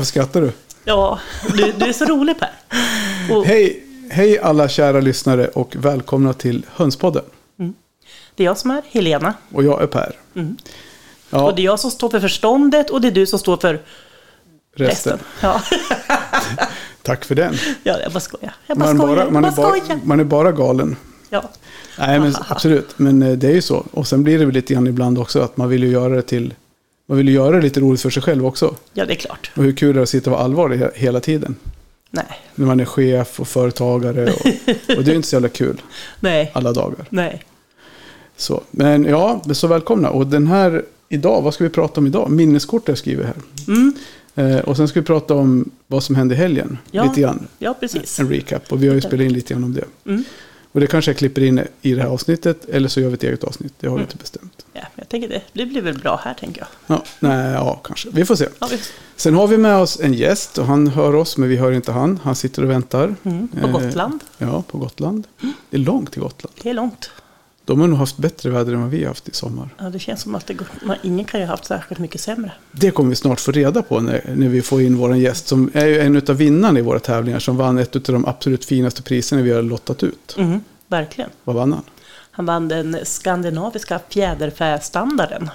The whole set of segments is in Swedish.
Varför skrattar du? Ja, du, du är så rolig Per. Och Hej, hej alla kära lyssnare och välkomna till Hönspodden. det är jag som är Helena. Och jag är Per. Ja, Och det är jag som står för förståndet och det är du som står för resten. resten. Ja, Tack för den. ja jag bara skojar. Jag bara Man, skojar. bara, man, är bara bara, skojar. man är bara galen. Ja. Nej, men absolut. Men eh, det är ju så. Och sen blir det väl lite grann ibland också att man vill ju göra det till... Man vill ju göra det lite roligt för sig själv också. ja, det är klart. Och hur kul är det att sitta och vara allvarlig he- hela tiden? Nej, När man är chef och företagare. Och, och det är ju inte så jävla kul nej, alla dagar. nej. Så. Men ja, så välkomna. Och den här idag, vad ska vi prata om idag? Minneskort har jag skrivit här. Mm. Eh, och sen ska vi prata om vad som hände i helgen. Ja. Lite grann. Ja, precis. En recap. Och vi har ju spelat in lite grann om det. Mm. Och det kanske jag klipper in i det här avsnittet. Eller så gör vi ett eget avsnitt. Det har vi inte bestämt. Ja, jag tänker det. Det blir väl bra här, tänker jag. Ja, nej, ja, kanske. Vi får se. Ja, vi, Sen har vi med oss en gäst. Och han hör oss, men vi hör inte han. Han sitter och väntar. mm, på Eh, Gotland. Ja, på Gotland. Det är långt till Gotland. Det är långt. De har nog haft bättre väder än vad vi har haft i sommar. Ja, det känns som att det går, man, ingen kan ju ha haft särskilt mycket sämre. Det kommer vi snart få reda på när, när vi får in vår gäst. Som är ju en av vinnarna i våra tävlingar. Som vann ett av de absolut finaste priserna vi har lottat ut. Mm, verkligen. Vad vann han? Han vann den skandinaviska fjäderfästandarden.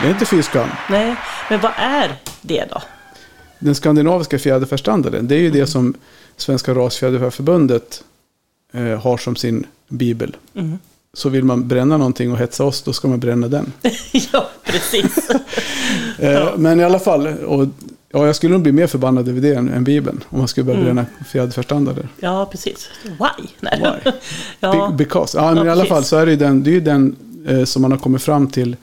Det är inte fy skam. Nej, men vad är det då? Den skandinaviska fjäderfästandarden. Det är ju det som Svenska Rasfjäderfäförbundet eh, har som sin bibel. Mm. Så vill man bränna någonting och hetsa oss, då ska man bränna den. ja, precis. Eh, Men i alla fall, och, ja, jag skulle nog bli mer förbannad över det än, än Bibeln. Om man skulle börja Mm. bränna fjäderfästandarder. Ja, precis. Why? Nej. Why? ja, Be- Because. Ja, men Ja, i alla fall så är det ju den, det är den eh, som man har kommit fram till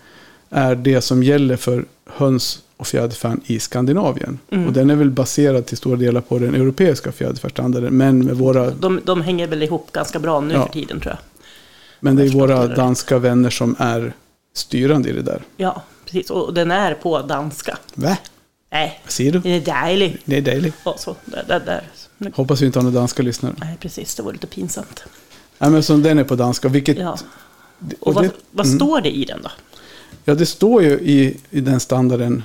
är det som gäller för höns och fjäderfän i Skandinavien. Mm. Och den är väl baserad till stora delar på den europeiska fjäderfästandarden. Men, med våra, de, de hänger väl ihop ganska bra nu Ja. för tiden tror jag. men det är våra det. danska vänner som är styrande i det där. Ja, precis. Och den är på danska. Va? Nej, Vad säger du? det är dejlig. Det är dejligt. Och så, där, där, där. Hoppas vi inte har några danska lyssnare. Nej, precis. Det var lite pinsamt. Nej, men som den är på danska. Vilket, Ja. och Och vad, det, vad mm. står det i den då? Ja, det står ju i, i den standarden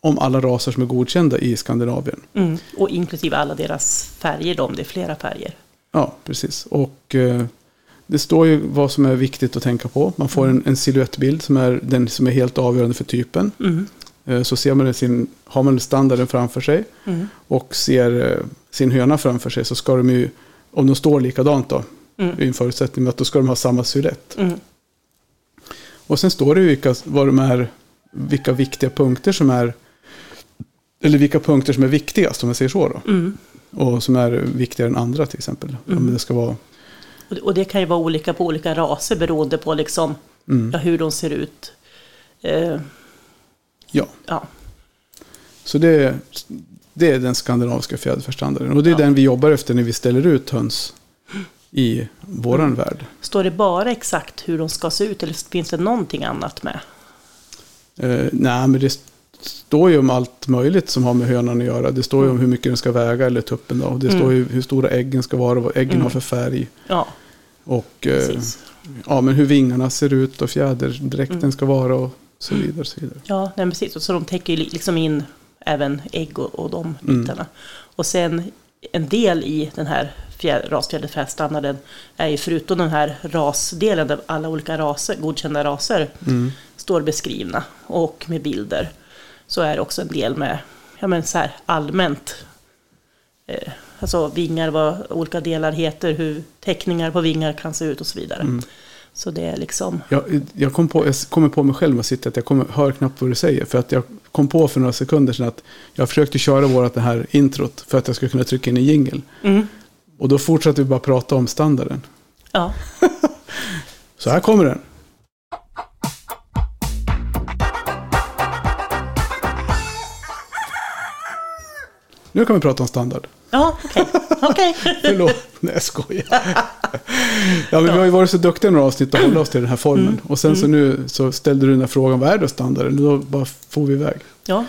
om alla raser som är godkända i Skandinavien. Mm. Och inklusive alla deras färger då, om det är flera färger. Ja, precis. Och eh, det står ju vad som är viktigt att tänka på. Man får en, en silhuettbild som är den som är helt avgörande för typen. Mm. Eh, så ser man sin, har man standarden framför sig Mm. och ser eh, sin höna framför sig så ska de ju, om de står likadant då, Mm. i en förutsättning att då ska de ha samma silhuett. Mm. Och sen står det ju vilka, vad de är, vilka viktiga punkter som är, eller vilka punkter som är viktigast om man säger så då. Mm. Och som är viktigare än andra till exempel. Om det ska vara, Och, det, och det kan ju vara olika på olika raser beroende på liksom, mm, ja, hur de ser ut. Eh, ja. ja. Så det, det är den skandinaviska fjäderfästandarden. Och det är Ja. den vi jobbar efter när vi ställer ut höns i våran värld. Står det bara exakt hur de ska se ut eller finns det någonting annat med? Eh, nej, men det står ju om allt möjligt som har med hönan att göra. Det står ju om hur mycket den ska väga, eller tuppen då. Det står ju hur stora äggen ska vara, vad äggen Mm. har för färg. Ja, Och eh, ja, men hur vingarna ser ut och fjäderdräkten Mm. ska vara och så vidare. Så vidare. Ja, nej, precis. Och Så de täcker ju li- liksom in även ägg och, och de Mm. bitarna. Och sen en del i den här rasfjäderfästandarden är ju förutom den här rasdelen där alla olika raser, godkända raser Mm. står beskrivna och med bilder. Så är det också en del med ja, men så här allmänt. Eh, alltså vingar, vad olika delar heter, hur teckningar på vingar kan se ut och så vidare. Mm. Så det är liksom, Jag, jag, kom på, jag kommer på mig själv att sitta att jag kommer, hör knappt vad du säger. För att jag kom på för några sekunder sedan att jag försökte köra vårat det här introt för att jag skulle kunna trycka in en jingle. mm, Och då fortsatte vi bara prata om standarden. ja. Så här kommer den. Nu kan vi prata om standard. Ja, okej. okej. Förlåt, nej jag skojar. Ja, men vi har ju varit så duktiga några avsnitt att hålla oss till den här formen. Och sen så nu så ställde du den här frågan, vad är då standarden? Då bara får vi iväg. Ja,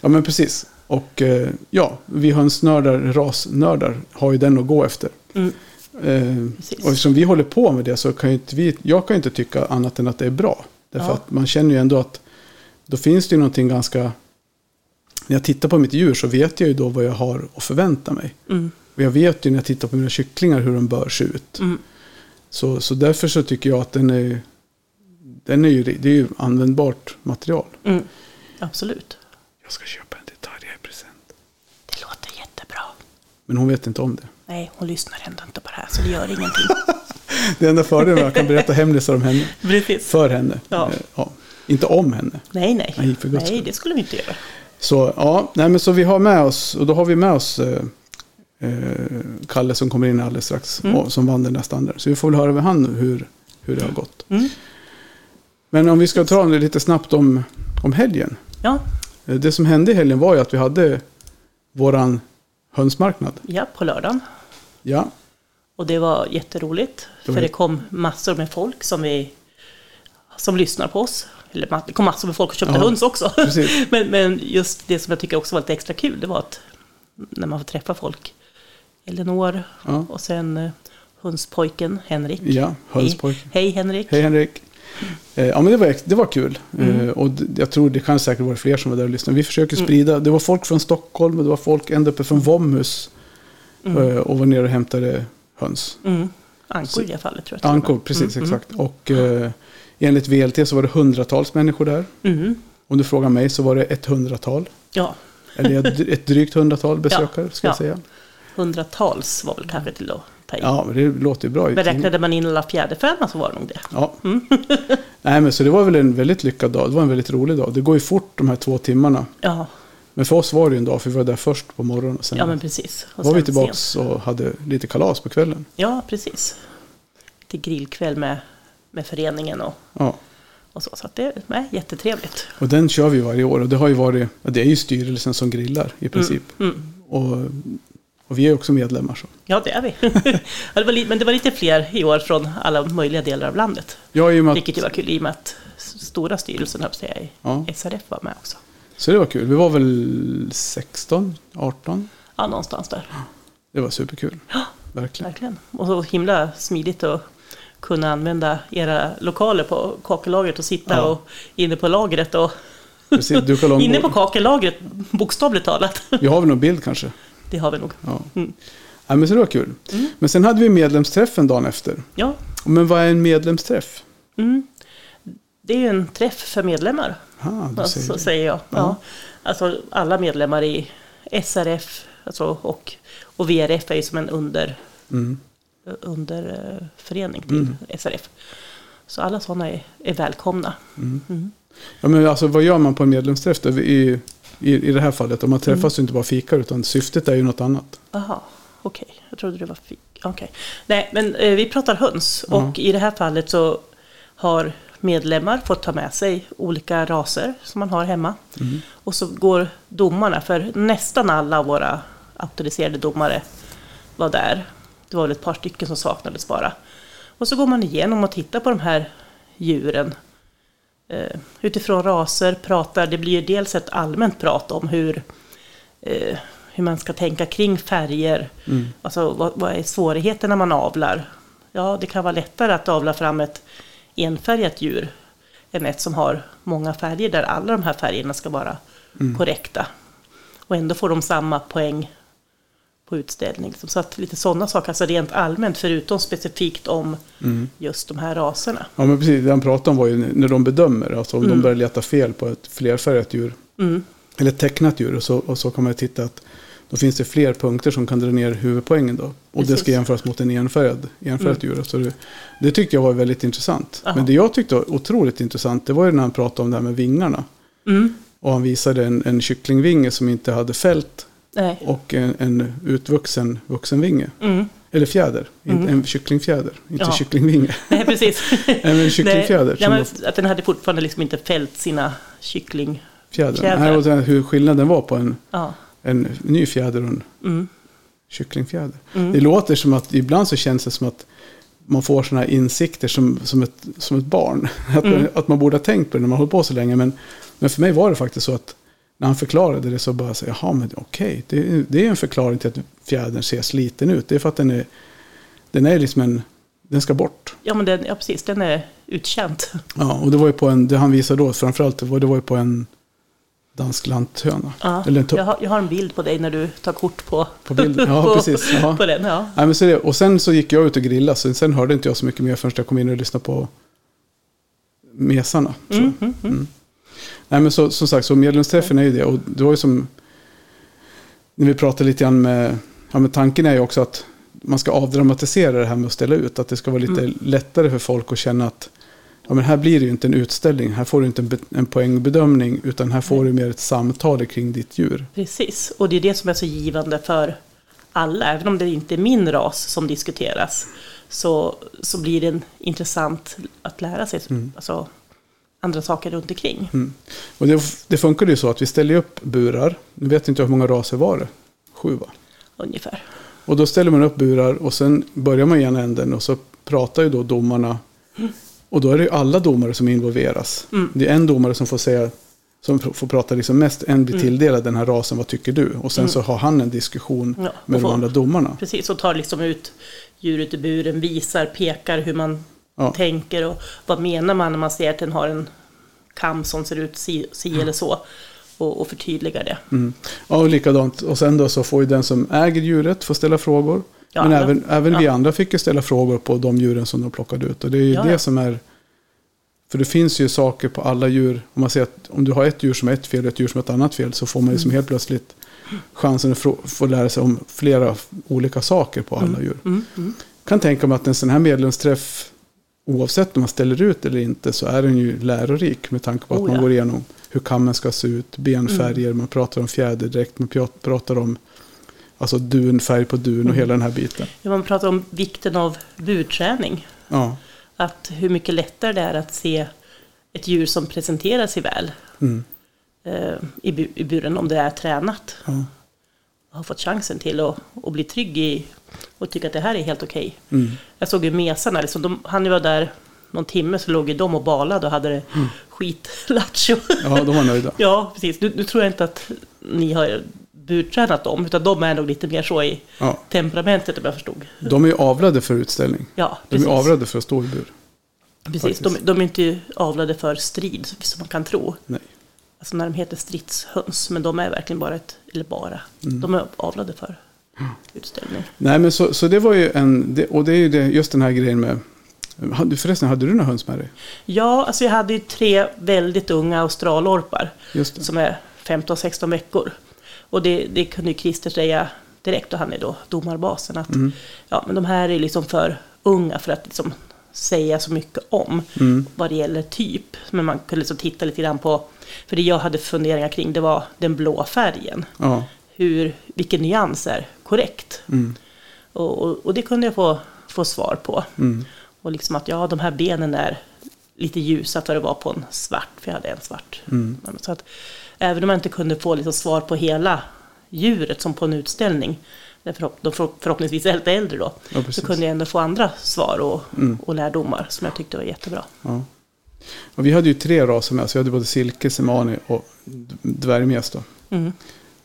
Ja, men precis. Och eh, ja, vi hönsnördar, rasnördar, har ju den att gå efter. mm, Eh, och eftersom vi håller på med det så kan ju inte vi, jag kan ju inte tycka annat än att det är bra. Därför Ja. att man känner ju ändå att då finns det ju någonting ganska... När jag tittar på mitt djur så vet jag ju då vad jag har att förvänta mig. Mm. Och jag vet ju när jag tittar på mina kycklingar hur de bör se ut. Mm. Så, så därför så tycker jag att den är, den är ju, det är ju användbart material. Mm. Absolut. Jag ska köpa en till Tarja i present. Det låter jättebra. Men hon vet inte om det. Nej, hon lyssnar ändå inte på det här så det gör ingenting. Det enda fördelen är att jag kan berätta hemlisar om henne. Precis. För henne. Ja. Eh, Ja. Inte om henne. Nej, nej. Nej, nej, det skulle vi inte göra. Så ja, nej men så vi har med oss, och då har vi med oss eh, eh, Kalle som kommer in alldeles strax. Mm. Och, som vann den där standarden. Så vi får väl höra med han hur, hur det har gått. Mm. Men om vi ska ta det lite snabbt om, om helgen. Ja, Eh, Det som hände i helgen var ju att vi hade våran hönsmarknad. ja, på lördagen. Ja, Och det var jätteroligt. Det var För det kom massor med folk som, vi, som lyssnar på oss. Eller det kom massor med folk och köpte Ja, höns också. men, men just det som jag tycker också var lite extra kul, det var att när man får träffa folk. Elinor ja, och sen eh, hönspojken Henrik. ja hönspojk. Hej Henrik. Hej Henrik. Eh, Ja men det var, det var kul. Mm. Eh, Och d- jag tror det kan säkert vara fler som var där och lyssnade. Vi försöker Mm. sprida. Det var folk från Stockholm och det var folk ända uppe från Vomhus. eh, Och var nere och hämtade höns. Mm. Ankor i det fallet tror jag. Ankor, precis Mm, exakt. Och eh, enligt VLT så var det hundratals människor där. Mm. Om du frågar mig så var det ett hundratal. Ja, Eller ett, drygt hundratal besökare ska jag ja. säga. hundratals var väl kanske till att ta i. Ja, det låter ju bra. Men räknade man in alla fjäderfäna så var det nog det. Ja. Nej, men så det var väl en väldigt lyckad dag. Det var en väldigt rolig dag. Det går ju fort de här två timmarna. Ja, Men för oss var det ju en dag, för vi var där först på morgonen. Och sen ja men precis. Och var vi tillbaka och hade lite kalas på kvällen. Ja, precis. Lite grillkväll med, med föreningen och, Ja. och så. Så det är jättetrevligt. Och den kör vi varje år. Och det har ju varit, ja, det är ju styrelsen som grillar i princip. Mm. Och, och vi är också medlemmar. Så. Ja, det är vi. ja, det var men det var lite fler i år från alla möjliga delar av landet. Ja, i och med Vilket ju var kul i och med att stora styrelsen, höll jag säga, ja, i SRF var med också. så det var kul. Vi var väl 16, 18. Ja, någonstans där. Det var superkul. Verkligen. Verkligen. Och så himla smidigt att kunna använda era lokaler på kakellagret och sitta Ja. och inne på lagret och Precis, inne på kakellagret, bokstavligt talat. Vi har väl någon bild kanske? Det har vi nog. Ja. Mm. ja men så det var kul. Men sen hade vi medlemsträffen dagen efter. Ja, Men vad är en medlemsträff? mm. det är en träff för medlemmar. Ah, du säger så det. säger jag. Ja. Ja. Alltså alla medlemmar i SRF alltså, och, och VRF är ju som en under, Mm. Underförening till Mm. SRF. Så alla sådana är, är välkomna. Mm. Mm. Ja, men alltså, vad gör man på en medlemsträff då? I, i, I det här fallet, om man Mm. träffas ju inte bara fikar utan syftet är ju något annat. Jaha, okej. Jag trodde det var fik. Okej. Nej, men eh, vi pratar höns. Ja. Och i det här fallet så har medlemmar fått ta med sig olika raser som man har hemma. Mm. Och så går domarna, för nästan alla våra auktoriserade domare var där. Det var väl ett par stycken som saknades bara. Och så går man igenom och tittar på de här djuren. Eh, utifrån raser, pratar, det blir ju dels ett allmänt prat om hur, eh, hur man ska tänka kring färger. Mm. Alltså vad, vad är svårigheten när man avlar? Ja, det kan vara lättare att avla fram ett enfärgat djur än ett som har många färger där alla de här färgerna ska vara Mm. korrekta. Och ändå får de samma poäng på utställning. Så att lite sådana saker, alltså rent allmänt förutom specifikt om Mm. just de här raserna. Ja, men precis. Det han pratade om var ju när de bedömer, alltså om de Mm. börjar leta fel på ett flerfärgat djur. Mm. Eller ett tecknat djur. Och så, och så kan man titta att då finns det fler punkter som kan dra ner huvudpoängen då. Och det Precis. ska jämföras mot en enfärgad, enfärgat djur. Så det, det tyckte jag var väldigt intressant. Aha. Men det jag tyckte var otroligt intressant, det var ju när han pratade om det här med vingarna. Mm. Och han visade en, en kycklingvinge som inte hade fält Nej. och en, en utvuxen vuxenvinge. Mm. Eller fjäder, Mm. en kycklingfjäder, inte Ja. kycklingvinge. Nej, precis. Nej, en kycklingfjäder. Nej, var att den hade fortfarande liksom inte fällt sina kyckling... fjädrar. fjädrar. Nej, och den- hur skillnaden var på en, Ja. en ny fjäder och en Mm. kycklingfjäder. Mm. Det låter som att ibland så känns det som att man får sådana här insikter som, som, ett, som ett barn. Att, Mm. man, att man borde ha tänkt på det när man hållit på så länge. Men, men för mig var det faktiskt så att när han förklarade det så bara så jaha men okej. Det, är- det är en förklaring till att fjädern ser sliten ut. Det är för att den är, den är liksom en, den ska bort. Ja, men den, ja, precis. Den är utkänt. Ja, och det var ju på en, det han visade då, framförallt, det var, det var ju på en dansk lanthöna. Ja, Eller en jag, har, jag har en bild på dig när du tar kort på, På bilden. Ja, precis. Ja. på den. Ja. Nej, men så det, och sen så gick jag ut och grillade, så sen hörde inte jag så mycket mer förrän jag kom in och lyssnade på mesarna. jag. Mm, mm, mm. Nej, men så, som sagt, så medlemsträffen är ju det. Och det var ju som, när vi pratade lite grann med, ja men tanken är ju också att man ska avdramatisera det här med att ställa ut. Att det ska vara lite lättare för folk att känna att ja, men här blir det ju inte en utställning. Här får du inte en, en poängbedömning. Utan här får du mer ett samtal kring ditt djur. Precis, och det är det som är så givande för alla. Även om det inte är min ras som diskuteras så, så blir det intressant att lära sig alltså, andra saker runt omkring. Och det, det funkade ju så att vi ställde upp burar. Nu vet inte jag hur många raser var det. Sju va? Ungefär. Och då ställer man upp burar och sen börjar man i ena änden och så pratar ju då domarna. Och då är det ju alla domare som involveras. Mm. Det är en domare som får säga, som får prata liksom mest, en blir tilldelad den här rasen, vad tycker du? Och sen så har han en diskussion Ja, med de får- andra domarna. Precis, och tar liksom ut djuret i buren, visar, pekar hur man Ja. tänker och vad menar man när man ser att den har en kam som ser ut si, si eller så. Och, och förtydligar det. Mm. Ja, och likadant. Och sen då så får ju den som äger djuret få ställa frågor. Ja, Men även, även vi ja. andra fick ju ställa frågor på de djuren som de plockade ut. Och det är ju Ja, det ja. som är... För det finns ju saker på alla djur. Om man säger att om du har ett djur som är ett fel och ett djur som är ett annat fel. Så får man ju Mm. som helt plötsligt chansen att få, lära sig om flera olika saker på alla djur. Mm, mm. kan tänka mig att en sån här medlemsträff. Oavsett om man ställer ut eller inte så är den ju lärorik. Med tanke på att Oh, man ja. går igenom hur kammen ska se ut. Benfärger, man pratar om fjäderdräkt. Man prat- pratar om alltså dunfärg på dun och hela den här biten. Ja, Man pratar om vikten av burträning. Ja. Att hur mycket lättare det är att se ett djur som presenterar sig väl Mm. eh, i, bu- i buren om det är tränat. Ja. Och har fått chansen till att, att bli trygg i och tycka att det här är helt okej. Mm. Jag såg ju mesarna, liksom, de, han var där någon timme så låg ju de och balade och hade det skitlattjo. ja, de var nöjda. ja, precis. Nu, nu tror jag inte att ni har burtränat dem, utan de är nog lite mer så i Ja. temperamentet om jag förstod. De är ju avlade för utställning. Ja, De precis. är avlade för att stå i bur. precis. De, de är inte avlade för strid, som man kan tro. Nej. Alltså när de heter stridshöns, men de är verkligen bara ett, eller bara, Mm. de är avlade för utställning. Nej, men så, så det var ju en... Det, och det är ju det, just den här grejen med... Förresten, hade du några höns med dig? Ja, alltså jag hade ju tre väldigt unga australorpar som är 15-16 veckor. Och det, det kunde ju Christer säga direkt, och han är då domarbasen, att Mm. ja, men de här är liksom för unga för att liksom säga så mycket om Mm. vad det gäller typ. Men man kunde liksom titta lite grann på, för det jag hade funderingar kring det var den blå färgen. Ja. Hur, vilken nyans är korrekt? Mm. Och, och, och det kunde jag få, få svar på. Mm. Och liksom att ja, de här benen är lite ljusa för att vara på en svart, för jag hade en svart. Mm. Så att även om jag inte kunde få liksom svar på hela djuret som på en utställning, förhopp, de förhoppningsvis är lite äldre då, Ja, så kunde jag ändå få andra svar och, Mm. och lärdomar som jag tyckte var jättebra. Ja. Och vi hade ju tre raser med, så vi hade både silke, semani och dvärgmes. Mm.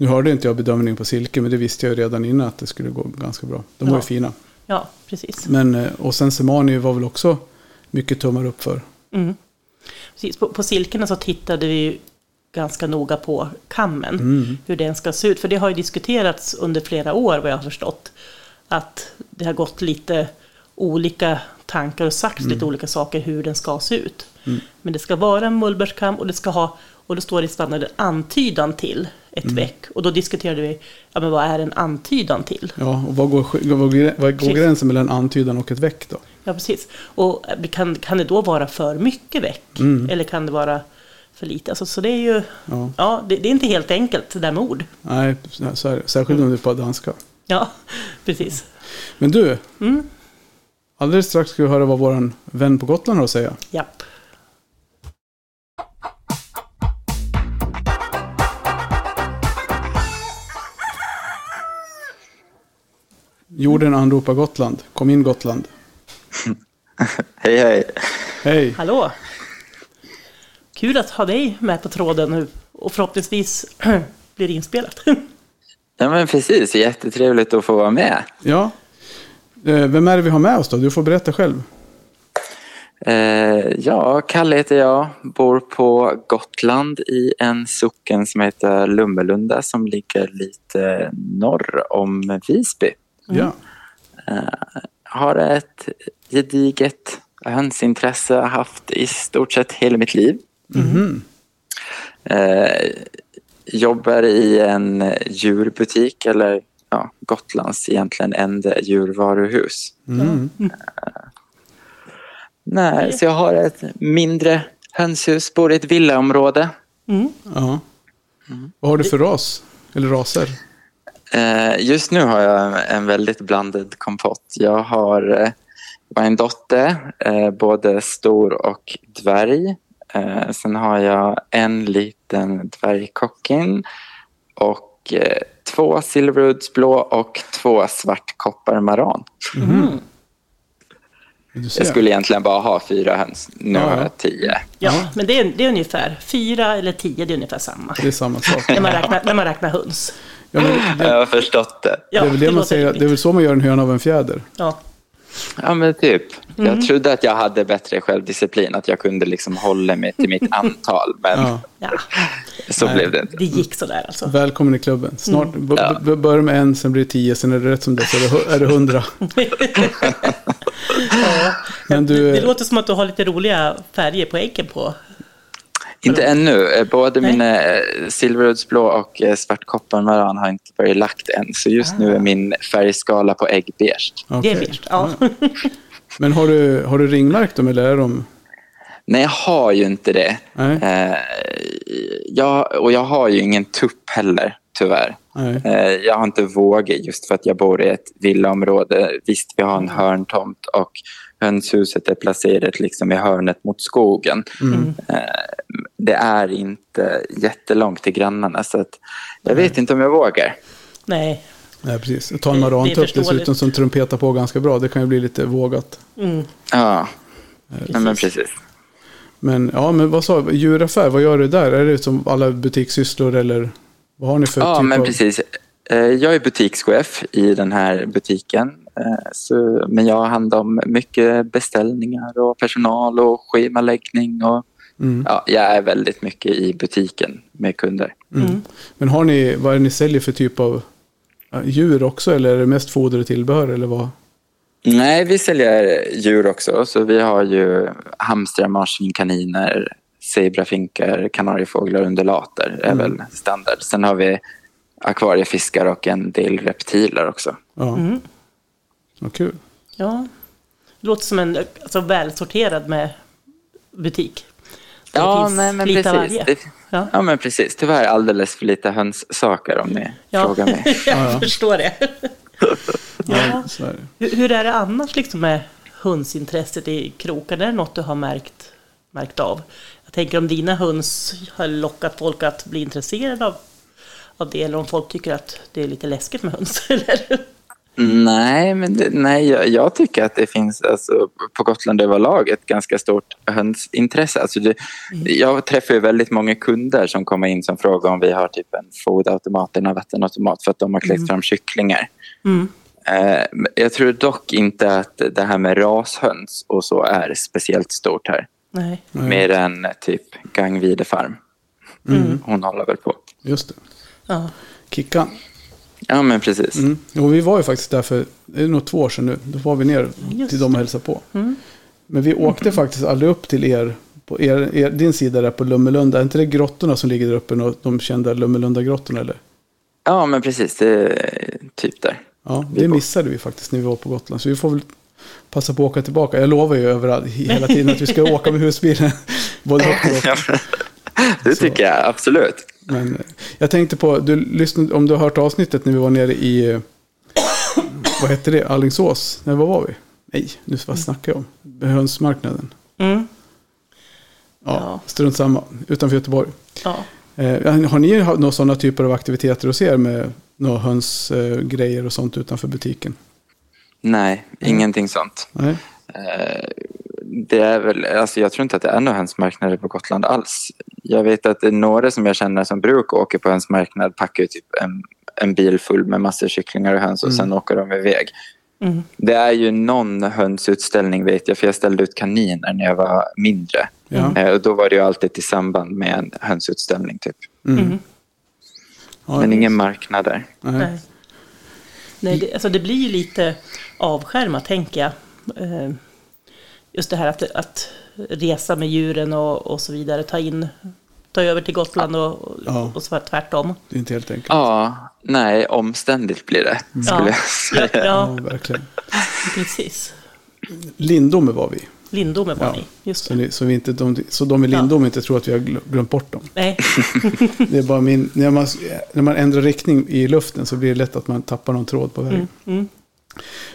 Nu hörde inte jag bedömning på silke, men det visste jag redan innan att det skulle gå ganska bra. De var ju Ja. fina. Ja, precis. Men, eh, och sen semani var väl också mycket tummar upp för. Mm. precis. På, på silkena så tittade vi ganska noga på kammen, Mm. hur den ska se ut. För det har ju diskuterats under flera år vad jag har förstått. Att det har gått lite olika tankar och sagts lite olika saker hur den ska se ut. Mm. Men det ska vara en mullbärskam och det ska ha, och då står det i standarden antydan till ett Mm. väck. Och då diskuterade vi, ja men vad är en antydan till? Ja, och vad går, vad vad går gränsen mellan antydan och ett väck då? Ja, precis. Och kan, kan det då vara för mycket väck? Mm. Eller kan det vara för lite? Alltså, så det är ju, Ja. ja, det, det är inte helt enkelt det där med ord. Nej, så är det. Särskilt om det är på danska. Ja, precis. Men du, Mm. alldeles strax ska vi höra vad vår vän på Gotland har att säga. Japp. Jorden anropar Gotland. Kom in Gotland. Hej hej. Hej! Hallå! Kul att ha dig med på tråden nu. Och förhoppningsvis blir det inspelat. Ja men precis, jättetrevligt att få vara med. Ja, Eh, Vem är det vi har med oss då? Du får berätta själv. Eh, ja, Kalle heter jag, bor på Gotland i en socken som heter Lummelunda som ligger lite norr om Visby. Ja. Har ett gediget hönsintresse, haft i stort sett hela mitt liv. Mhm. Eh, jobbar i en djurbutik, eller ja, Gotlands egentligen enda djurvaruhus. Mm. Nej, så jag har ett mindre hönshus, bor i ett villaområde. Mm. Ja. Vad har du för ras? Eller raser? Eh, just nu har jag en väldigt blandad kompott. Jag har eh, en dotter, eh, både stor och dvärg. Eh, sen har jag en liten dvärgkockin och eh, två silverwoodsblå och två svartkopparmaran. Du ser. Jag skulle egentligen bara ha fyra höns. Nu har jag tio. Ja, men det är, det är ungefär fyra eller tio, det är ungefär samma. Det är samma sak. När man räknar, när man räknar höns. Ja, men det, Jag har förstått det. Det är väl det, man säger, det är väl så man gör en höna av en fjäder. Ja, Ja, men typ. Jag trodde att jag hade bättre självdisciplin, att jag kunde liksom hålla mig till mitt antal. Men Ja. så Nej. blev det inte. det gick sådär alltså. Välkommen i klubben. Snart, b- Ja. b- börja med en, sen blir det tio, sen är det rätt som det så är det, hu- är det hundra. Ja. Men du- det, det låter som att du har lite roliga färger på äggen på. Inte ännu. Eh, Både Nej. mina eh, silverwoodsblå och eh, svartkopparmaran har inte börjat lagt än. Så just nu är min färgskala på ägg beige. Det är Okej. beige. Ja. Men har du, har du ringmärkt dem eller är de... Nej, jag har ju inte det. Nej. Eh, jag, och jag har ju ingen tupp heller, tyvärr. Nej. Eh, jag har inte vågat just för att jag bor i ett villaområde. Visst, vi har en hörntomt och hönshuset är placerat liksom i hörnet mot skogen. Mm. Eh, det är inte jättelångt till grannarna så att jag vet inte om jag vågar. Nej. Nej, precis. Ta en marantupp dessutom som trumpetar på ganska bra. Det kan ju bli lite vågat. Mm. Ja, ja men precis. Men ja, men vad sa Djuraffär, vad gör du där? Är det som alla butikssysslor eller vad har ni för Ja, typ men av... precis. Eh, Jag är butikschef i den här butiken. Eh, Så, men jag har hand om mycket beställningar och personal och schemaläggning. Och, Mm. ja, jag är väldigt mycket i butiken med kunder. Mm. Men har ni, vad är det ni säljer för typ av djur också? Eller är det mest foder och tillbehör eller vad? Nej, vi säljer djur också. Så vi har ju hamstrar, marsvin, kaniner, zebrafinkar, kanariefåglar och undulater. är väl standard. Sen har vi akvariefiskar och en del reptiler också. Ja, Mm. Vad kul. Ja. Det låter som en alltså, välsorterad med butik. Där Ja, det finns nej, men lite precis. varje. Det, Ja. ja, men precis. Tyvärr alldeles för lite hönssaker om ni Ja, frågar mig. jag Ja, ja. förstår det. ja. Så är det. Hur, hur är det annars liksom med hönsintresset i krokarna? Är det något du har märkt, märkt av? Jag tänker om dina höns har lockat folk att bli intresserade av, av det eller om folk tycker att det är lite läskigt med höns. Eller? Nej, men det, nej, jag, jag tycker att det finns alltså, på Gotland överlag ett ganska stort hönsintresse. Alltså det, Jag träffar ju väldigt många kunder som kommer in som frågar om vi har typ en foderautomat eller en vattenautomat för att de har kläckt fram kycklingar. Mm. Eh, jag tror dock inte att det här med rashöns och så är speciellt stort här. Nej. Mer än typ Gangvide farm. Hon håller väl på. Just det. Ja. Kickan. Ja, men precis. Mm. Jo, vi var ju faktiskt där för, det är nog två år sedan nu. Då var vi ner Just till dem och hälsade på. Men vi åkte faktiskt aldrig upp till er, på er, er, din sida där på Lummelunda. Är inte det grottorna som ligger där uppe, nå- de kända Lummelunda-grottorna eller? Ja, men precis. Det är typ där. Ja, det missade vi faktiskt när vi var på Gotland. Så vi får väl passa på att åka tillbaka. Jag lovar ju överallt, hela tiden att vi ska åka med husbilen. Både upp och upp. Det tycker jag absolut. Men jag tänkte på, du lyssnade, om du har hört avsnittet när vi var nere i, eh, vad hette det, Alingsås? Nej, vad var vi? Nej, nu vad snackar jag om? Hönsmarknaden. Mm. Ja, Ja. strunt samma. Utanför Göteborg. Ja. Eh, har ni några sådana typer av aktiviteter hos er med några hönsgrejer eh, grejer och sånt utanför butiken? Nej, ingenting sånt. Nej? Eh, Det är väl, alltså jag tror inte att det är några hönsmarknader på Gotland alls. Jag vet att det är några som jag känner som brukar åka på hönsmarknad packar typ en, en bil full med massor kycklingar och höns och sen åker de iväg. Mm. Det är ju någon hönsutställning vet jag, för jag ställde ut kaniner när jag var mindre. Ja. Eh, Och då var det ju alltid i samband med en hönsutställning typ. Mm. Ja, Men ingen marknad där. Nej. Nej. Nej, det, alltså det blir ju lite avskärmat, tänker jag. Eh, Just det här att, att resa med djuren och, och så vidare, ta in, ta över till Gotland och, Ja. och så tvärtom. Det är inte helt enkelt. Ja, nej, omständigt blir det, skulle Ja. jag Ja, säga. Ja, ja, verkligen. precis. Lindome var vi. Lindome var Ja. ni, just Så, ni, så, vi inte, de, så de i Ja. Lindome inte tror att vi har gl- glömt bort dem. Nej, Det är bara min, när, man, när man ändrar riktning i luften så blir det lätt att man tappar någon tråd på vägen. mm.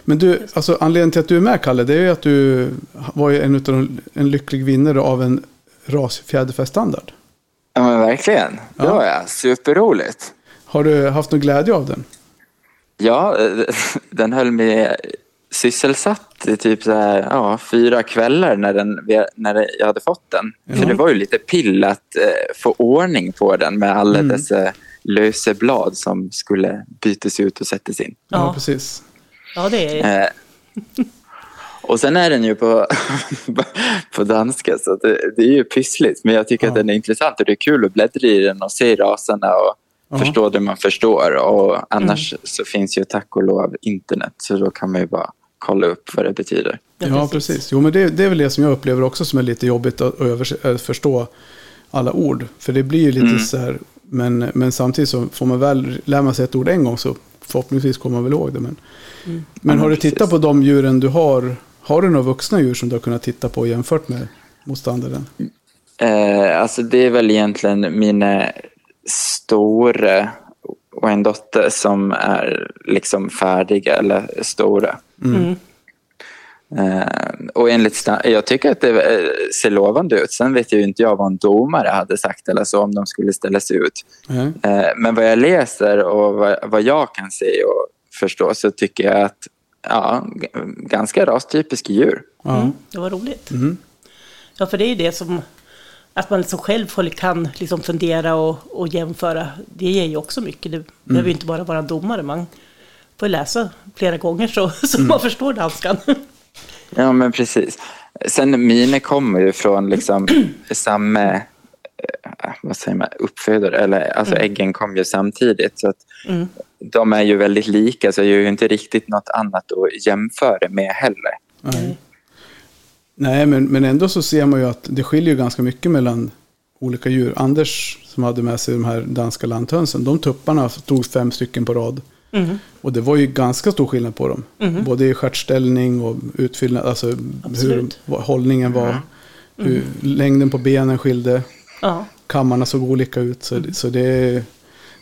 Men du, alltså, anledningen till att du är med Kalle, det är ju att du var ju en, utav de, en lycklig vinnare av en rasfjäderfästandard. Ja, men verkligen. Det Ja. var jag. Superroligt. Har du haft någon glädje av den? Ja, den höll mig sysselsatt i typ så här, ja, fyra kvällar när, den, när jag hade fått den. Ja. För det var ju lite pill att eh, få ordning på den med alla Mm. dessa lösa blad som skulle bytas ut och sättas in. Ja, Ja. precis. Ja det är... Eh, och sen är den ju på, på danska så det, det är ju pyssligt. Men jag tycker Ja. att den är intressant och det är kul att bläddra i den och se raserna och Ja. förstå det man förstår. Och annars så finns ju tack och lov internet så då kan man ju bara kolla upp vad det betyder. Ja, precis. Jo, men det, det är väl det som jag upplever också som är lite jobbigt att, övers- att förstå alla ord. För det blir ju lite Mm. så här, men, men samtidigt så får man väl, lär man sig ett ord en gång så förhoppningsvis kommer man väl ihåg det. Men, men har du tittat på de djuren du har, har du några vuxna djur som du har kunnat titta på jämfört med motståndaren? Eh, alltså det är väl egentligen mina stora och en dotter som är liksom färdiga eller stora. Mm. Eh, och enligt jag tycker att det eh, ser lovande ut. Sen vet ju inte jag vad en domare hade sagt eller så om de skulle ställa sig ut. Nej. Eh, men vad jag läser och vad, vad jag kan se och förstå så tycker jag att ja, ganska rastypiska djur. Mm, det var roligt. Mm. Ja, för det är ju det som... Att man liksom själv kan liksom fundera och, och jämföra. Det ger ju också mycket. Det behöver ju inte bara vara en domare. Man får läsa flera gånger så, så man förstår danskan. Ja, men precis. Sen mina kommer ju från liksom samma eh, vad säger man, uppfödare. Eller, alltså äggen kom ju samtidigt. Så att Mm. De är ju väldigt lika så jag gör ju inte riktigt något annat att jämföra med heller. Nej. Nej, men, men ändå så ser man ju att det skiljer ju ganska mycket mellan olika djur. Anders som hade med sig de här danska lanthönsen, de tupparna stod fem stycken på rad. Mm. Och det var ju ganska stor skillnad på dem. Både i stjärtställning och utfyllnad, alltså hur Absolut. vad hållningen var. Hur längden på benen skilde. Ja, Kammarna såg olika ut. Så, så det, är,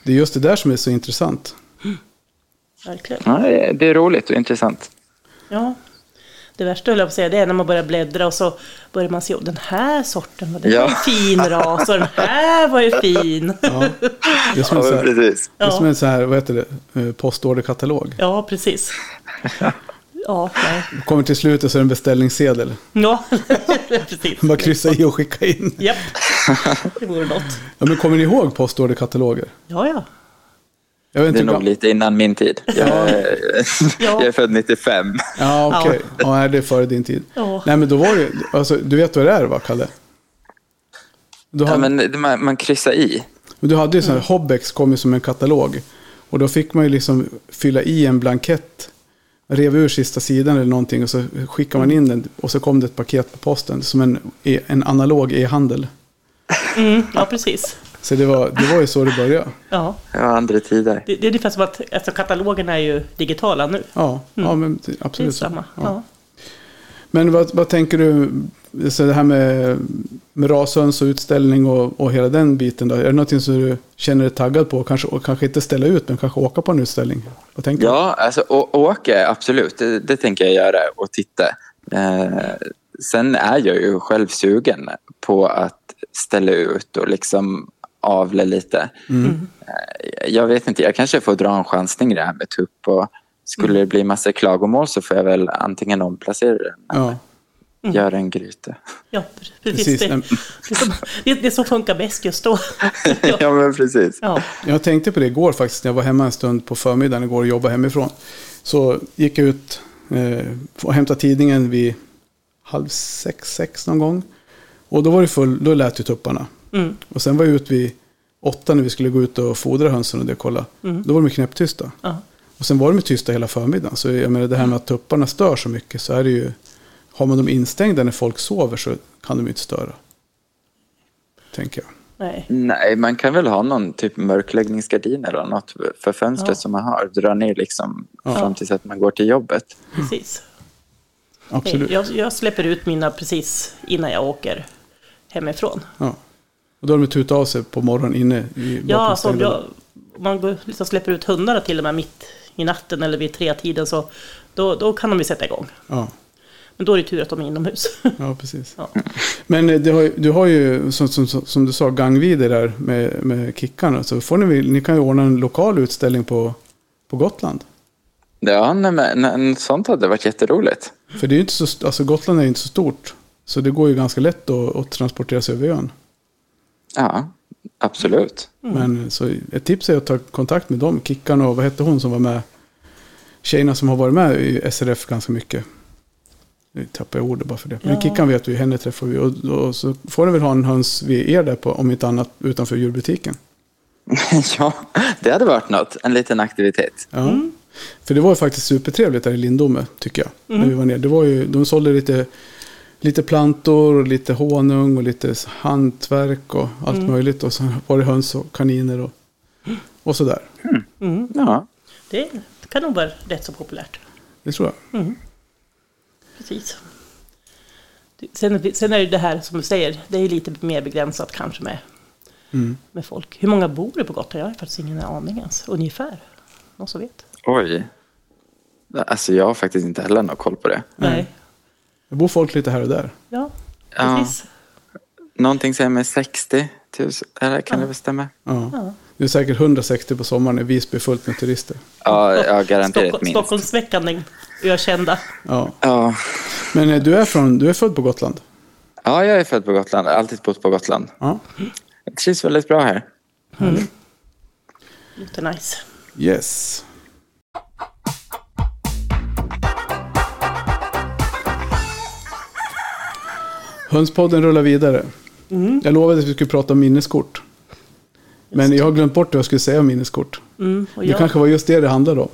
det är just det där som är så intressant. verkligen. Ja, det är- roligt och intressant. Ja. Det värsta höll jag på att säga, det är när man börjar bläddra och så börjar man se, "Åh, den här sorten, det Ja. var en fin ras och den här var ju fin. Ja, det är som en, så här, precis. det är som Ja, en så här, vad heter det, Eh, postorderkatalog. ja precis. Ja, nej. Kommer till slutet så är det en beställningssedel. Ja, precis. Bara kryssa i och skicka in. Japp, det vore något. Ja, men kommer ni ihåg postorderkataloger? Ja, ja. Jag vet Det är nog gam- lite innan min tid. Jag, är- Ja. jag är född 95. Ja, okej. Ja, nej, det är före din tid. Ja. Nej, men då var det alltså, du vet vad det är va, Kalle? Du Ja, hade, men det- man, man kryssar i. men du hade ju sån här, Hobbex kom ju som en katalog. Och då fick man ju liksom fylla i en blankett. Rev ur sista sidan eller någonting och så skickade man in den. Och så kom det ett paket på posten som en, e- en analog e-handel. Mm, ja, precis. Så det var, det var ju så det började. Ja. Det var andra tider. Det, det är ungefär som att alltså, katalogerna är ju digitala nu. Ja, ja men Det är absolut. samma. Ja. Ja. Men vad, vad tänker du, så det här med, med rashöns och utställning och, och hela den biten då? Är det någonting som du känner dig taggad på? Kanske, och kanske inte ställa ut, men kanske åka på en utställning? Vad tänker du? Ja, alltså å- åka, absolut. Det, det tänker jag göra och titta. Eh, sen är jag ju själv sugen på att ställa ut och liksom avla lite. Mm. Eh, jag vet inte, jag kanske får dra en chansning i det här med tupp. Och skulle det bli massa klagomål så får jag väl antingen omplacera den eller Ja, göra en gryta. ja, precis. Precis. Det, det, som, det, det som funkar bäst just då. ja. ja, men precis. Ja. jag tänkte på det igår faktiskt, när jag var hemma en stund på förmiddagen igår och jobbade hemifrån. Så gick jag ut Eh, och hämtade tidningen vid halv sex, sex någon gång. Och då var det full, då lät ju tupparna. Mm. Och sen var jag ute vid åtta när vi skulle gå ut och fodra hönsen och det och kolla. Mm. Då var de knäpptysta. Ja. Och sen var de tysta hela förmiddagen. Så jag menar det här med att tupparna stör så mycket så är det ju... Har man dem instängda när folk sover så kan de ju inte störa. Tänker jag. Nej. Nej, man kan väl ha någon typ mörkläggningsgardin eller något för fönstret Ja. som man har. Dra ner liksom Ja. fram tills att man går till jobbet. Precis. Absolut. Jag, jag släpper ut mina precis innan jag åker hemifrån. Ja. Och då har de tutat av sig på morgonen inne i Ja, alltså om, jag, om man går, liksom släpper ut hundarna till och med mitt i natten eller vid tre tiden så då, då kan de ju sätta igång. Ja. Men då är det tur att de är inomhus. ja, precis. Ja. Men eh, det har, du har ju, som, som, som du sa, gangvider där med, med kickarna. Så får ni, ni kan ju ordna en lokal utställning på, på Gotland. Ja, nej, men nej, sånt hade varit jätteroligt. För det är ju inte så, alltså Gotland är ju inte så stort. Så det går ju ganska lätt att, att transportera sig över ön. Ja, absolut. Men så ett tips är att ta kontakt med dem. Kickan och vad hette hon som var med? Tjejerna som har varit med i SRF ganska mycket. Nu tappar jag ordet bara för det. Men Ja. Kickan vet vi, henne träffar vi. Och, och så får ni väl ha en höns vid er där på, om inte annat, utanför djurbutiken. ja, det hade varit något. En liten aktivitet. Ja. För det var ju faktiskt supertrevligt där i Lindome, tycker jag. När vi var ner. Det var ju, de sålde lite, lite plantor, och lite honung och lite hantverk och allt möjligt. Och så var det höns och kaniner och, och sådär. Mm. Ja, Det kan nog vara rätt så populärt. Det tror jag. Precis. Sen, sen är det det här som du säger, det är lite mer begränsat kanske med, Mm. med folk. Hur många bor det på Gotland? Jag har faktiskt ingen aning ens. Ungefär. Någon som vet? oj. Alltså jag har faktiskt inte heller någon koll på det. Nej. Det bor folk lite här och där. Ja, Ja. precis. Någonting säger med 60 000, eller kan det väl stämma? Ja. Ja. Det är säkert 160 på sommaren när Visby är fullt med turister. Ja, ja garanterat Stockholm, minst. Stockholmsveckan, ökända. Ja. Ja. Men eh, du är, från, du är född på Gotland? ja, jag är född på Gotland. Jag har alltid bott på Gotland. Ja. Jag trivs väldigt bra här. Lite nice. Yes. Hönspodden rullar vidare. Jag lovade att vi skulle prata om minneskort. Men jag har glömt bort vad jag skulle säga om minneskort. Mm, Det jag, kanske var just det det handlade om.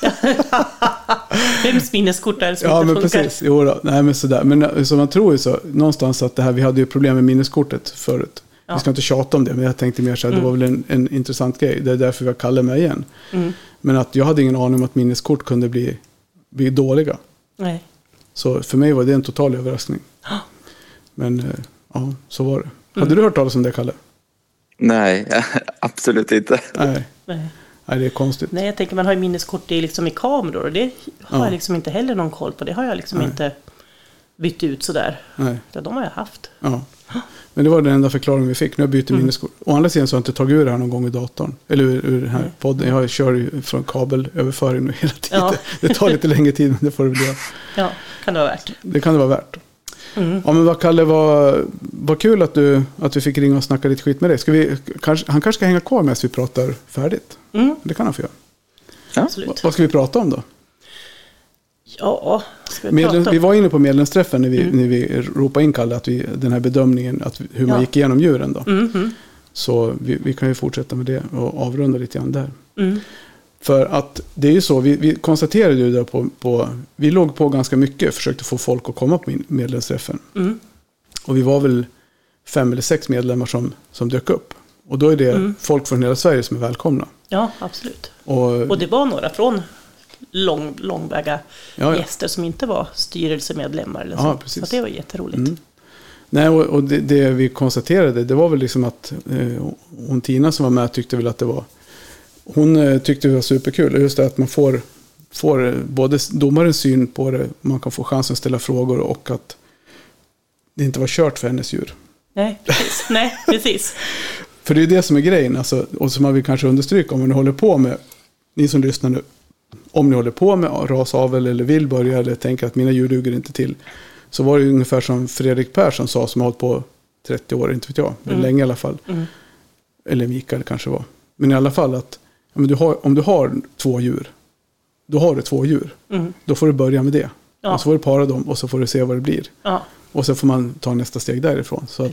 Vems minneskort är det som Ja, inte men funkar? precis. Jo då. Nej, men sådär. Men eh, så man tror ju så. Någonstans att det här, vi hade ju problem med minneskortet förut. Ja. Vi ska inte tjata om det, men jag tänkte mer så här, det var väl en, en intressant grej. Det är därför vi har kallat mig igen. Mm. Men att jag hade ingen aning om att minneskort kunde bli, bli dåliga. Nej. Så för mig var det en total överraskning. Men eh, ja, så var det. Mm. Hade du hört talas om det, Kalle? Nej, absolut inte. Nej, Nej. Nej det är konstigt. Nej, jag tänker man har ju minneskort i, liksom i kameror och det har Ja. jag liksom inte heller någon koll på. Det har jag liksom Nej. inte bytt ut sådär. Nej. De har jag haft. Ja. Men det var den enda förklaringen vi fick. Nu har jag bytt Mm. minneskort. Å andra sidan så har jag inte tagit ur det här någon gång i datorn. Eller ur, ur den här podden. Jag kör ju från kabelöverföring nu hela tiden. Ja. Det tar lite längre tid, men det får det göra. Ja, kan det vara värt. Det kan det vara värt. Mm. Ja men vad Kalle, vad, vad kul att, du, att vi fick ringa och snacka lite skit med dig. Ska vi, kanske, han kanske ska hänga kvar medan vi pratar färdigt. Mm, Det kan han få göra. Ja. absolut. Vad- Vad ska vi prata om då? Ja, ska vi Medlem, prata vi var inne på medlemsträffen när vi, när vi ropade in Kalle, att vi, den här bedömningen, att, hur man Ja. gick igenom djuren då. Mm, mm, Så vi, vi kan ju fortsätta med det och avrunda lite grann där. mm. För att det är ju så, vi, vi konstaterade ju där på, på, vi låg på ganska mycket, försökte få folk att komma på medlemsträffen. Mm. Och vi var väl fem eller sex medlemmar som, som dök upp. Och då är det Mm. folk från hela Sverige som är välkomna. Ja, absolut. Och, Och det var några från lång, långväga ja, ja. gäster som inte var styrelsemedlemmar. Eller Ja, så. precis. så det var jätteroligt. Mm. Nej, och, och det, det vi konstaterade, det var väl liksom att eh, hon Tina som var med tyckte väl att det var, hon eh, tyckte det var superkul. Just det att man får, får eh, både domarens syn på det, man kan få chansen att ställa frågor och att det inte var kört för hennes djur. Nej, precis. Nej, precis. För det är det som är grejen, alltså, och som man vill kanske understryka om man håller på med, ni som lyssnar nu, om ni håller på med rasavel eller vill börja eller tänker att mina djur duger inte till. Så var det ungefär som Fredrik Persson sa som har hållit på 30 år, inte vet jag, Mm. länge i alla fall. Mm. Eller Mikael kanske var. Men i alla fall att men du har, om du har två djur då har du två djur. Mm. Då får du börja med det. Ja. Och så får du para dem och så får du se vad det blir. Ja, Och så får man ta nästa steg därifrån. Så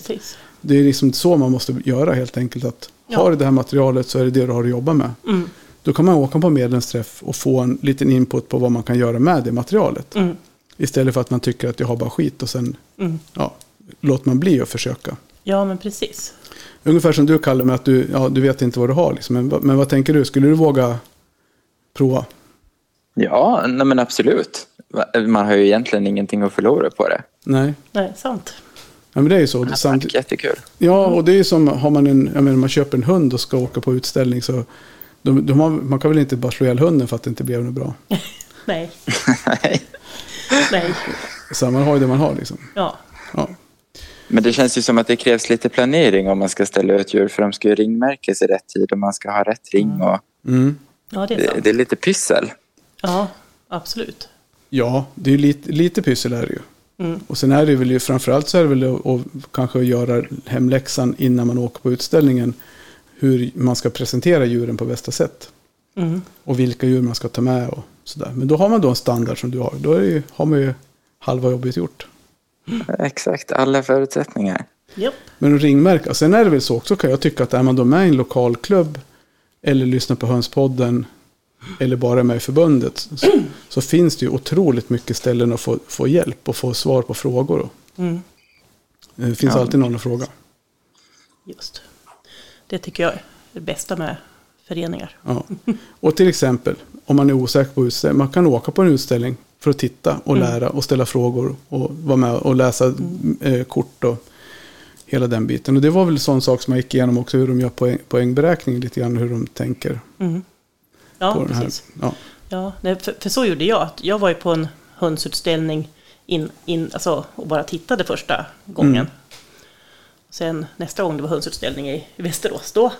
det är liksom så man måste göra helt enkelt. Att Ja. Har du det här materialet så är det det du har att jobba med. Mm. Då kan man åka på medlemsträff och få en liten input på vad man kan göra med det materialet. Mm. Istället för att man tycker att jag har bara skit och sen Mm. ja, låter man bli att försöka. Ja, men precis. Ungefär som du kallar med att du, ja, du vet inte vad du har. Liksom. Men, vad- men vad tänker du? Skulle du våga prova? Ja, nej men absolut. Man har ju egentligen ingenting att förlora på det. Nej. Nej, sant. Ja, men det är ju så. Ja, Samt, tack, jättekul. ja, och det är ju som har man en, jag menar, man köper en hund och ska åka på utställning så de, de har, man kan väl inte bara slå ihjäl hunden för att det inte blev något bra. Nej, Nej. nej. Så man har ju det man har liksom. Ja, Ja. Men det känns ju som att det krävs lite planering om man ska ställa ut djur för de ska ju ringmärkas i rätt tid och man ska ha rätt ring och Mm. ja det är det, det är lite pyssel. Ja, absolut. Ja, det är ju lite, lite pyssel är det ju. Mm. Och sen är det väl ju, framförallt så är det väl att, att kanske göra hemläxan innan man åker på utställningen. Hur man ska presentera djuren på bästa sätt. Mm. Och vilka djur man ska ta med och sådär. Men då har man då en standard som du har. Då är det ju, har man ju halva jobbet gjort. Exakt, alla förutsättningar. Japp. Men ringmärka. Sen är det väl så också kan jag tycka att är man då med i en lokalklubb. Eller lyssnar på Hönspodden. Eller bara är med i förbundet. Så, så finns det ju otroligt mycket ställen att få, få hjälp och få svar på frågor. Mm. Det finns Ja. alltid någon att fråga. Just. Det tycker jag är det bästa med föreningar. Ja. Och till exempel, om man är osäker på utställning, man kan åka på en utställning för att titta och Mm. lära och ställa frågor och vara med och läsa eh, kort och hela den biten. Och det var väl sån sak som jag gick igenom också, hur de gör poäng, poängberäkning, lite grann hur de tänker Mm. Ja, precis. Ja. Ja, för, för så gjorde jag. Jag var ju på en hönsutställning in, in, alltså, och bara tittade första gången. Mm. Sen nästa gång det var hönsutställning i, Västerås, då,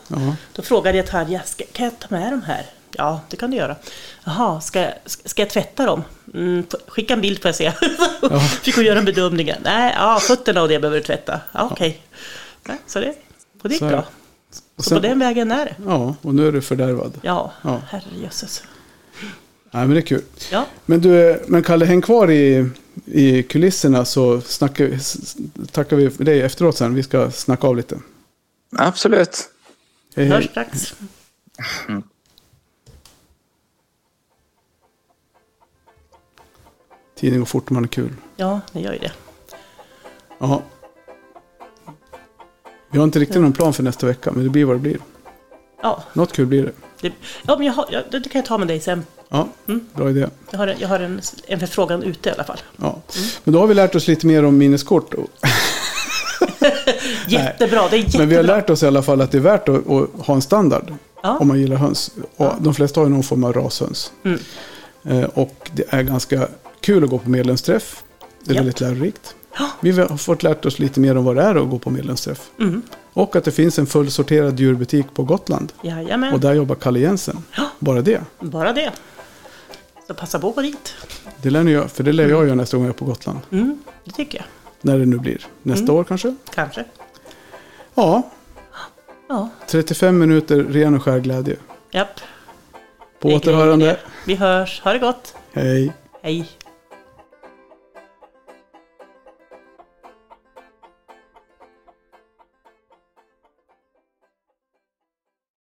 då frågade jag Tarja, kan jag ta med de här? Ja, det kan du göra. Jaha, ska, jag- ska, jag tvätta dem? Mm, skicka en bild får jag se. Fick hon göra en bedömning. Nej, ja, fötterna och det behöver du tvätta. Ja, okej. Nej, Så det, och det gick Så bra. Så sen- på den vägen är det. ja, och nu är du fördärvad. Ja, Ja. herrejösses. Nej, men det är kul. Ja, Men du, men Kalle, häng kvar i, i kulisserna så snackar, tackar vi för dig efteråt sen. Vi ska snacka av lite. Absolut. Hej, hörs hej. strax. Tiden går fort om man är kul. Ja, det gör ju det. Ja. Vi har inte riktigt någon plan för nästa vecka, men det blir vad det blir. Ja, Något kul blir det. det, ja men jag har, ja, det kan jag ta med dig sen. Ja, Mm. bra idé. Jag har, en- jag har en, en förfrågan ute i alla fall. Ja. Men då har vi lärt oss lite mer om minneskort. Jättebra, det är jättebra. Men vi har lärt oss i alla fall att det är värt att, att ha en standard Ja. om man gillar höns. Och de flesta har ju någon form av rashöns. Mm. Eh, och det är ganska kul att gå på medlemsträff. Det är Japp. väldigt lärorikt. Vi har fått lärt oss lite mer om vad det är att gå på medlemsträff. Mm. Och att det finns en fullsorterad djurbutik på Gotland. Jajamän, Och där jobbar Kalle Jensen. Bara det. bara det. Så passa på att gå dit. Det lär ni göra, för det lär jag göra nästa gång jag är på Gotland. Mm, det tycker jag. När det nu blir. Nästa Mm. år kanske? Kanske. Ja, Ja, 35 minuter ren och skär glädje. japp. På återhörande. Vi hörs. Ha det gott. Hej. Hej.